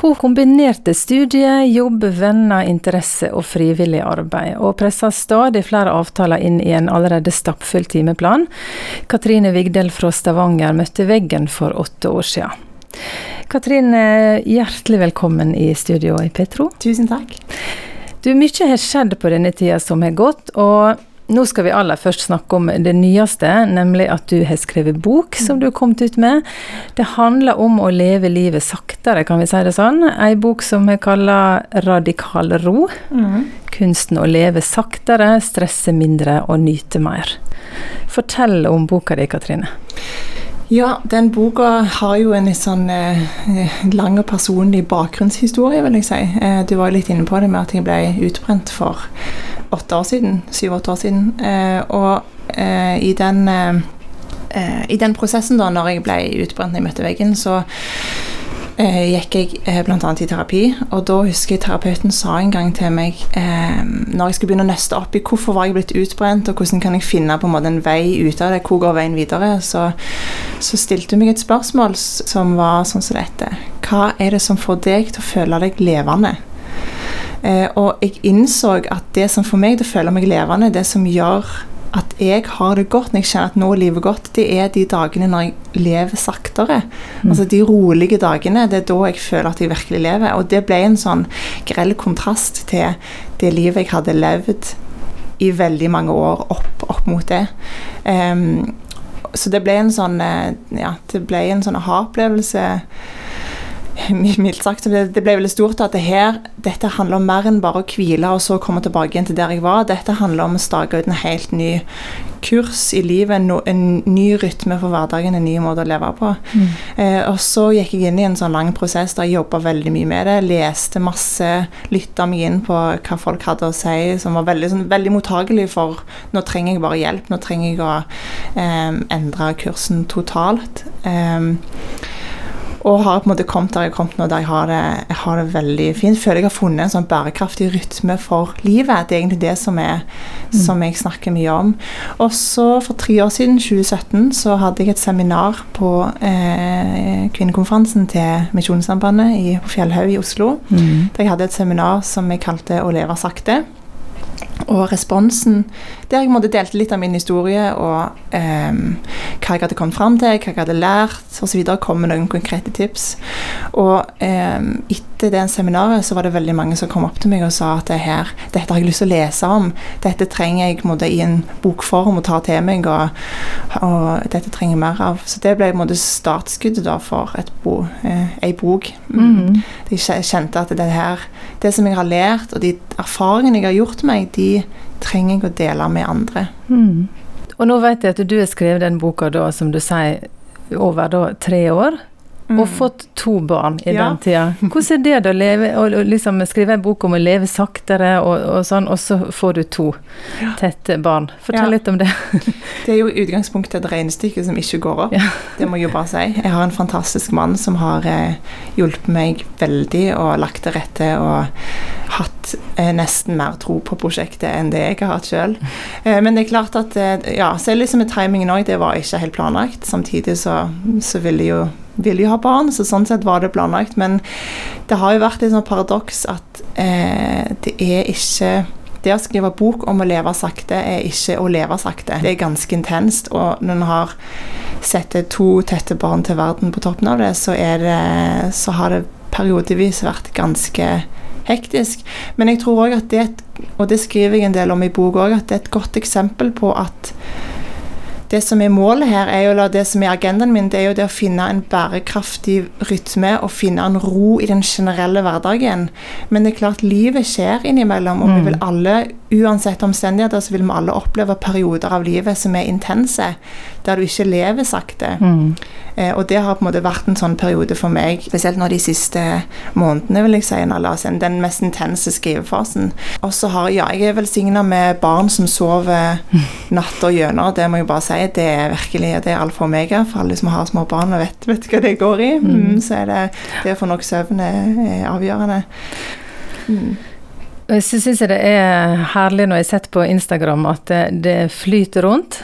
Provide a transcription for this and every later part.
Hun kombinerte studie, jobb, venner, interesse og frivillig arbeid, og pressa stadig flere avtaler inn i en allerede stappfull timeplan. Katrine Vigdel fra Stavanger møtte veggen for åtte år siden. Katrine, hjertelig velkommen i studio i Petro. Tusen takk. Du, Mye har skjedd på denne tida som har gått, og nå skal vi aller først snakke om det nyeste, nemlig at du har skrevet bok som du har kommet ut med. Det handler om å leve livet saktere, kan vi si det sånn. Ei bok som vi kaller Radikal ro. Mm. Kunsten å leve saktere, stresse mindre og nyte mer. Fortell om boka di, Katrine. Ja, den boka har jo en litt sånn eh, lang og personlig bakgrunnshistorie, vil jeg si. Eh, du var litt inne på det med at jeg ble utbrent for åtte år siden. Syv-åtte år siden. Eh, og eh, i den eh, eh, i den prosessen, da når jeg ble utbrent når jeg møtte veggen, så eh, gikk jeg eh, bl.a. i terapi. Og da husker jeg terapeuten sa en gang til meg eh, når jeg skulle begynne å nøste opp i hvorfor var jeg blitt utbrent, og hvordan kan jeg finne på en måte en vei ut av det, hvor går veien videre, så, så stilte hun meg et spørsmål som var sånn som dette. Hva er det som får deg til å føle deg levende? Eh, og jeg innså at det som får meg til å føle meg levende, det som gjør at jeg har det godt, når jeg kjenner at nå er livet godt, det er de dagene når jeg lever saktere. Mm. Altså de rolige dagene. Det er da jeg føler at jeg virkelig lever. Og det ble en sånn grell kontrast til det livet jeg hadde levd i veldig mange år opp, opp mot det. Um, så det ble en sånn eh, ja, det ble en sånn aha-opplevelse mildt sagt, det, ble veldig stort at det her, dette handler om mer enn bare å hvile og så komme tilbake igjen til der jeg var. Dette handler om å stake ut en helt ny kurs i livet, en, en ny rytme for hverdagen, en ny måte å leve på. Mm. Eh, og så gikk jeg inn i en sånn lang prosess der jeg jobba veldig mye med det. Leste masse, lytta meg inn på hva folk hadde å si, som var veldig, sånn, veldig mottagelig for nå trenger jeg bare hjelp, nå trenger jeg å eh, endre kursen totalt. Eh, og har på en måte kommet der jeg har kommet nå, der jeg har, det, jeg har det veldig fint. Føler jeg har funnet en sånn bærekraftig rytme for livet. Det er egentlig det som, er, mm. som jeg snakker mye om. Og så for tre år siden, 2017, så hadde jeg et seminar på eh, kvinnekonferansen til Misjonssambandet på Fjellhaug i Oslo. Mm. Der jeg hadde et seminar som jeg kalte 'Å leve sakte' og responsen Der jeg måtte delte litt av min historie og eh, hva jeg hadde kommet fram til, hva jeg hadde lært osv. Kom med noen konkrete tips. Og eh, etter det seminaret så var det veldig mange som kom opp til meg og sa at det her, dette har jeg lyst til å lese om. Dette trenger jeg måtte, i en bokform å ta til meg, og, og, dette trenger jeg mer av. Så det ble måtte, startskuddet da for et bo, eh, ei bok. Mm. Mm. Jeg kjente at det her, det som jeg har lært, og de erfaringene jeg har gjort meg, de trenger jeg å dele med andre. Mm. Og nå vet jeg at du har skrevet den boka da, som du sier, over da, tre år. Mm. Og fått to barn i ja. den tida. Hvordan er det da å leve, og liksom skrive en bok om å leve saktere, og, og sånn, og så får du to tette barn? Fortell ja. litt om det. det er jo utgangspunktet et regnestykke som ikke går opp. Ja. Det må jeg jo bare si. Jeg har en fantastisk mann som har eh, hjulpet meg veldig og lagt til rette og hatt eh, nesten mer tro på prosjektet enn det jeg har hatt sjøl. Eh, men det er klart at eh, ja, selv liksom med timingen òg, det var ikke helt planlagt. Samtidig så, så ville jo ville jo ha barn, så sånn sett var det planlagt. Men det har jo vært et sånt paradoks at eh, det er ikke det å skrive bok om å leve sakte er ikke å leve sakte. Det er ganske intenst. Og når en har sett to tette barn til verden på toppen av det, så, det, så har det periodevis vært ganske hektisk. Men jeg tror òg at det, og det skriver jeg en del om i boka òg, at det er et godt eksempel på at det som er målet her, er jo, det som er agendaen min, det er jo det å finne en bærekraftig rytme og finne en ro i den generelle hverdagen. Men det er klart, livet skjer innimellom, og vi mm. vil alle, uansett omstendigheter, så vil vi alle oppleve perioder av livet som er intense, der du ikke lever sakte. Mm. Eh, og det har på en måte vært en sånn periode for meg, spesielt nå de siste månedene, vil jeg si, den mest intense skrivefasen. Og så har ja, jeg er velsigna med barn som sover natta gjennom, det må jeg bare si det er virkelig det er alfa og omega for alle som har små barn og vet, vet hva det går i. Mm. mm. så er det det å få nok søvn er avgjørende. Mm. Jeg syns det er herlig når jeg har sett på Instagram at det, det flyter rundt.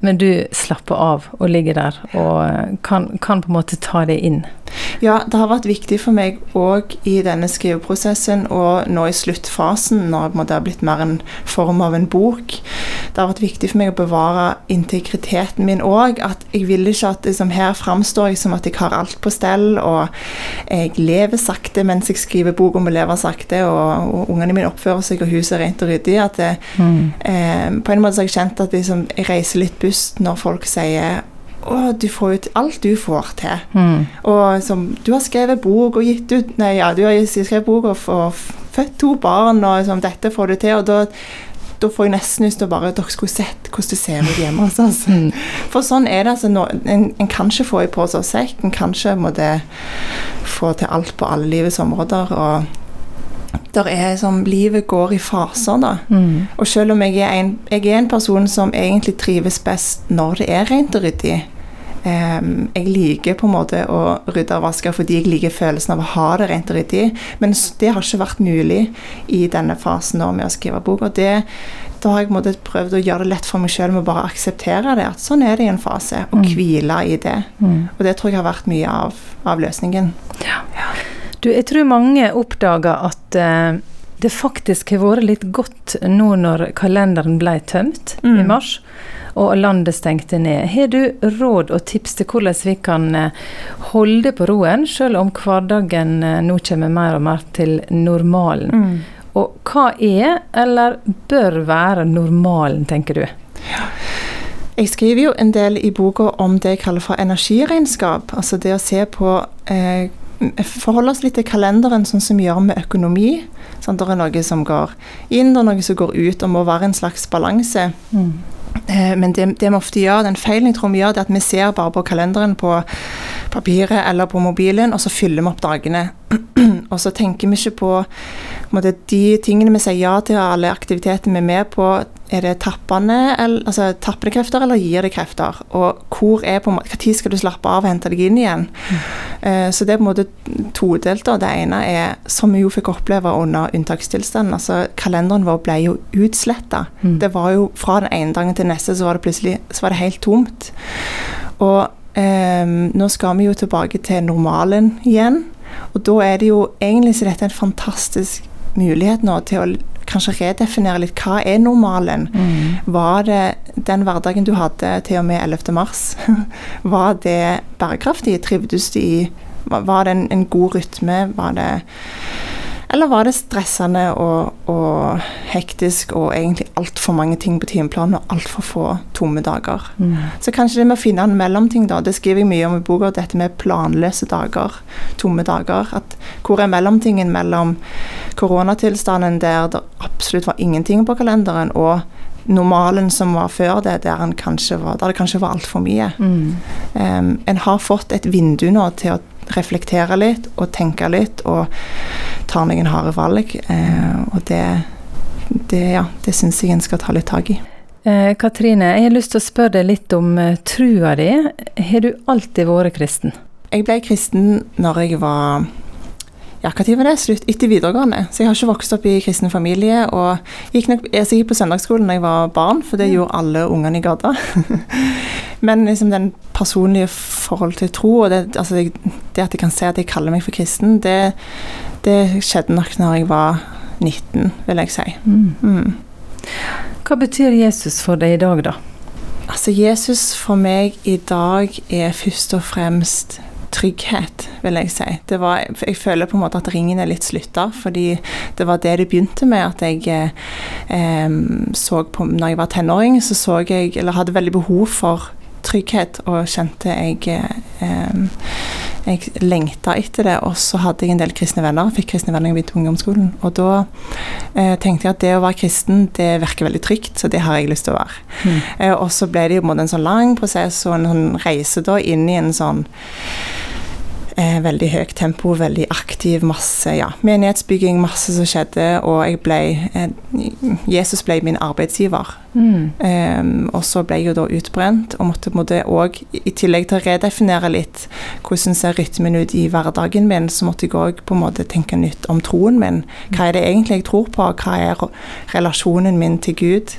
men du slapper av og ligger der og kan, kan på en måte ta det inn. Ja, det har vært viktig for meg òg i denne skriveprosessen og nå i sluttfasen, når det har blitt mer en form av en bok. Det har vært viktig for meg å bevare integriteten min òg. At jeg vil ikke at liksom, her framstår jeg som at jeg har alt på stell, og jeg lever sakte mens jeg skriver bok om å leve sakte, og, og ungene mine oppfører seg, og huset er rent og ryddig. At det, mm. eh, på en måte har jeg kjent at liksom, jeg reiser litt bust når folk sier å, du får ut alt du får til. Mm. Og som Du har skrevet bok og gitt ut Nei, ja, du har skrevet bok og, og født to barn, og liksom, dette får du til. Og da, da får jeg nesten lyst til å bare Dere skulle sett hvordan det ser ut hjemme hos oss. Mm. For sånn er det. altså, no, en, en, kan ikke få i pose og sekk. En kan ikke måtte få til alt på alle livets områder. og der er som Livet går i faser, da. Mm. Og selv om jeg er, en, jeg er, en, person som egentlig trives best når det er rent og ryddig um, Jeg liker på en måte å rydde og vaske fordi jeg liker følelsen av å ha det rent og ryddig. Men det har ikke vært mulig i denne fasen nå med å skrive bok. Og det, da har jeg måte, prøvd å gjøre det lett for meg sjøl med å bare akseptere det. At sånn er det i en fase. Og mm. hvile i det. Mm. Og det tror jeg har vært mye av, av løsningen. Ja. ja. Du, jeg tror mange oppdager at uh, det faktisk har vært litt godt nå når kalenderen ble tømt mm. i mars og landet stengte ned. Har du råd og tips til hvordan vi kan uh, holde på roen, selv om hverdagen uh, nå kommer mer og mer til normalen? Mm. Og hva er, eller bør være, normalen, tenker du? Ja. Jeg skriver jo en del i boka om det jeg kaller for energiregnskap. Altså det å se på eh, forholde oss litt til kalenderen, sånn som vi gjør med økonomi. Sånn, det er noe som går inn, og noe som går ut, og må være en slags balanse. Mm. Eh, men det, det, vi ofte gjør, den feilen jeg tror vi gjør, det er at vi ser bare på kalenderen på papiret eller på mobilen, og så fyller vi opp dagene. Og så tenker vi ikke på måte, de tingene vi sier ja til, alle aktiviteter vi er med på. Er det tappende, eller, altså, tappende krefter, eller gir det krefter? Og hvor er på Når skal du slappe av og hente deg inn igjen? Mm. Uh, så det er på en måte todelt. Det ene er, som vi jo fikk oppleve under unntakstilstanden, altså kalenderen vår ble jo utsletta. Mm. Det var jo fra den ene dagen til neste så var det plutselig så var det helt tomt. Og um, nå skal vi jo tilbake til normalen igjen. Og da er det jo egentlig så dette er en fantastisk mulighet nå til å kanskje redefinere litt hva er normalen. Mm. Var det den hverdagen du hadde til og med 11. mars, var det bærekraftig? Trivdes du i Var det en, en god rytme? Var det eller var det stressende og, og hektisk og egentlig altfor mange ting på timeplanen og altfor få tomme dager? Mm. Så kanskje det med å finne en mellomting, da. Det skriver jeg mye om i boka, dette med planløse dager. Tomme dager. At hvor er mellomtingen mellom koronatilstanden der det absolutt var ingenting på kalenderen, og normalen som var før det, der, var, der det kanskje var altfor mye. Mm. Um, en har fått et vindu nå til å reflektere litt og tenke litt og ta noen harde valg. Uh, og det, det, ja, det syns jeg en skal ta litt tak i. Eh, Katrine, jeg har lyst til å spørre deg litt om uh, trua di. Har du alltid vært kristen? Jeg ble kristen når jeg var ja, hva tid var det? Slutt etter videregående. Så jeg har ikke vokst opp i kristen familie. Og gikk nok, jeg gikk på søndagsskolen da jeg var barn, for det gjorde alle ungene i gata. Men liksom den personlige forhold til tro, og det, altså det, det, at jeg kan se at jeg kaller meg for kristen, det, det skjedde nok når jeg var 19, vil jeg si. Mm. Mm. Hva betyr Jesus for deg i dag, da? Altså, Jesus for meg i dag er først og fremst trygghet, vil jeg si. Var, jeg føler på en måte at ringen er litt slutta, fordi det var det det begynte med. At jeg eh, så på Når jeg var tenåring, så så jeg Eller hadde veldig behov for trygghet, og kjente jeg eh, jeg lengta etter det, og så hadde jeg en del kristne venner. Fikk kristne venner i ungdomsskolen. Og da eh, tenkte jeg at det å være kristen, det virker veldig trygt, så det har jeg lyst til å være. Mm. Eh, og så ble det jo en sånn lang prosess og en sånn reise da inn i en sånn eh, veldig høyt tempo, veldig aktiv, masse ja, menighetsbygging, masse som skjedde. Og jeg ble eh, Jesus ble min arbeidsgiver. Mm. Eh, og så ble jeg jo da utbrent, og måtte, måtte også, i tillegg til å redefinere litt hvordan ser rytmen ut i hverdagen min, så måtte jeg òg på en måte tenke nytt om troen min. Hva er det egentlig jeg tror på? Hva er relasjonen min til Gud?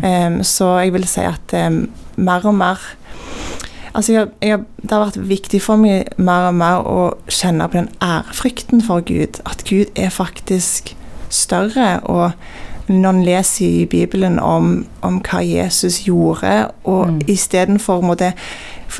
Mm. Så jeg vil si at mer og mer Altså jeg, jeg, Det har vært viktig for meg mer og mer å kjenne på den ærefrykten for Gud. At Gud er faktisk større. Og når en leser i Bibelen om, om hva Jesus gjorde, og mm. istedenfor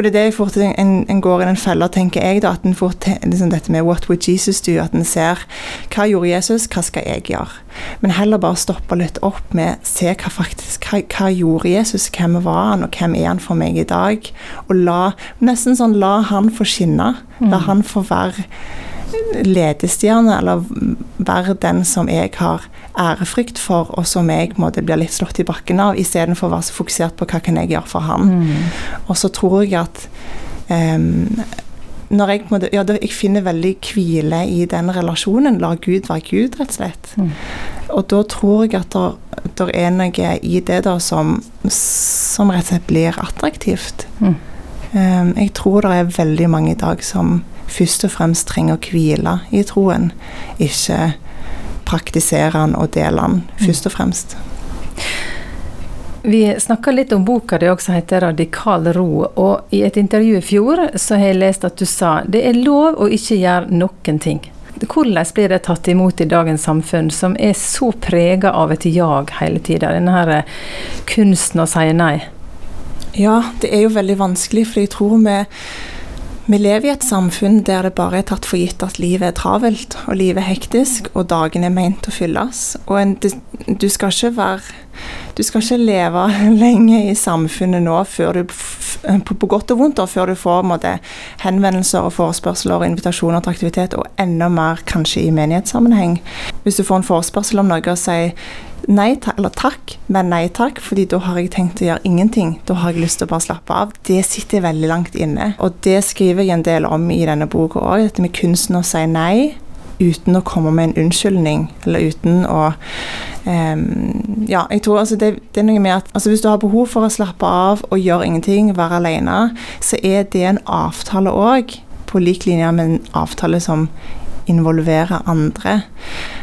for det er det jeg fort en, en går i den fella, tenker jeg, da, at en får liksom dette med 'what would Jesus do'? At en ser hva gjorde Jesus, hva skal jeg gjøre? Men heller bare stoppe litt opp med se hva faktisk hva, hva gjorde Jesus, hvem var han, og hvem er han for meg i dag? Og la nesten sånn la han få skinne. La mm. han få være ledestjerne, eller være den som jeg har ærefrykt for, og som jeg måte, blir litt slått i bakken av, istedenfor å være så fokusert på hva kan jeg gjøre for han. Mm. Og så tror jeg at um, når jeg, måte, ja, jeg finner veldig hvile i den relasjonen. La Gud være Gud, rett og slett. Mm. Og da tror jeg at det er noe i det da som, som rett og slett blir attraktivt. Mm. Um, jeg tror det er veldig mange i dag som først og fremst trenger å hvile i troen, ikke praktisere den og dele den, mm. først og fremst. Vi snakka litt om boka di også, heter 'Radikal ro'. Og i et intervju i fjor så har jeg lest at du sa det er lov å ikke gjøre noen ting. Hvordan blir det tatt imot i dagens samfunn, som er så prega av et jag hele tida? Denne her kunsten å si nei. Ja, det er jo veldig vanskelig, for jeg tror vi vi lever i et samfunn der det bare er tatt for gitt at livet er travelt, og livet er hektisk, og dagene er meint å fylles. Og en, du skal ikke være Du skal ikke leve lenge i samfunnet nå før du på, godt og vondt, og før du får måtte, henvendelser og forespørsler og invitasjoner til aktivitet, og enda mer kanskje i menighetssammenheng. Hvis du får en forespørsel om noe og sier nei takk, eller takk, men nei takk, fordi da har jeg tenkt å gjøre ingenting. Da har jeg lyst til å bare slappe av. Det sitter veldig langt inne. Og det skriver jeg en del om i denne boka òg, dette med kunsten å si nei uten å komme med en unnskyldning, eller uten å um, Ja, jeg tror altså det, det, er noe med at altså hvis du har behov for å slappe av og gjøre ingenting, være alene, så er det en avtale òg, på lik linje med en avtale som involverer andre.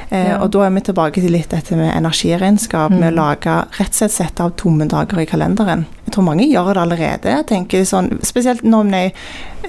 Eh, ja. Og da er vi tilbake til litt dette med energiregnskap, mm. med å mm. lage rett og slett sette av tomme dager i kalenderen. Jeg tror mange gjør det allerede. jeg tenker sånn, Spesielt når vi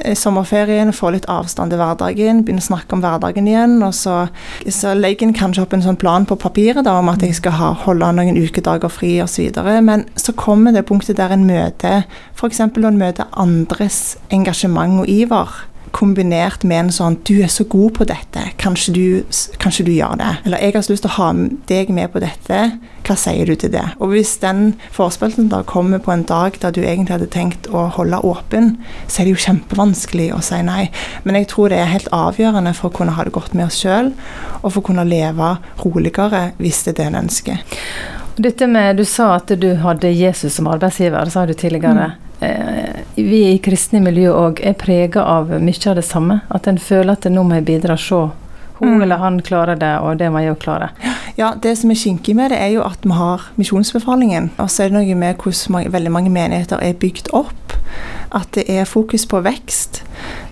i sommerferien får litt avstand til hverdagen, begynner å snakke om hverdagen igjen. og Så, så legger en kanskje opp en sånn plan på papiret da, om at jeg skal ha, holde noen ukedager fri osv. Men så kommer det punktet der en møter f.eks. når en møter andres engasjement og iver kombinert med en sånn 'Du er så god på dette. Kanskje du, kanskje du gjør det?' Eller 'Jeg har så lyst til å ha deg med på dette. Hva sier du til det?' Og hvis den forespørselen da kommer på en dag da du egentlig hadde tenkt å holde åpen, så er det jo kjempevanskelig å si nei. Men jeg tror det er helt avgjørende for å kunne ha det godt med oss sjøl, og for å kunne leve roligere hvis det er det en ønsker. Dette med, Du sa at du hadde Jesus som arbeidsgiver, sa du tidligere. Mm eh, vi i kristne miljø òg er prega av mye av det samme. At en føler at nå må jeg bidra. Se, hun mm. eller han klarer det, og det må jeg òg klare. Ja, Det som er kinkig med det, er jo at vi har misjonsbefalingen. Og så er det noe med hvordan veldig mange menigheter er bygd opp. At det er fokus på vekst.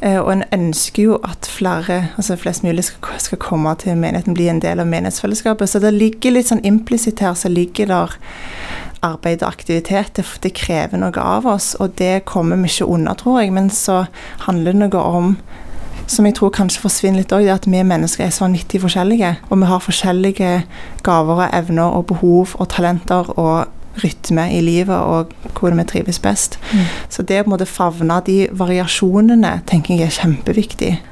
Eh, og en ønsker jo at flere, altså flest mulig skal, skal komme til menigheten, bli en del av menighetsfellesskapet. Så det ligger litt sånn implisitt her, så ligger der arbeid og aktivitet. Det, det, krever noe av oss, og det kommer vi ikke unna, tror jeg. Men så handler det noe om som jeg tror kanskje forsvinner litt òg, at vi mennesker er så vanvittig forskjellige. Og vi har forskjellige gaver og evner og behov og talenter og rytme i livet og hvor vi trives best. Mm. Så det å favne de variasjonene tenker jeg er kjempeviktig.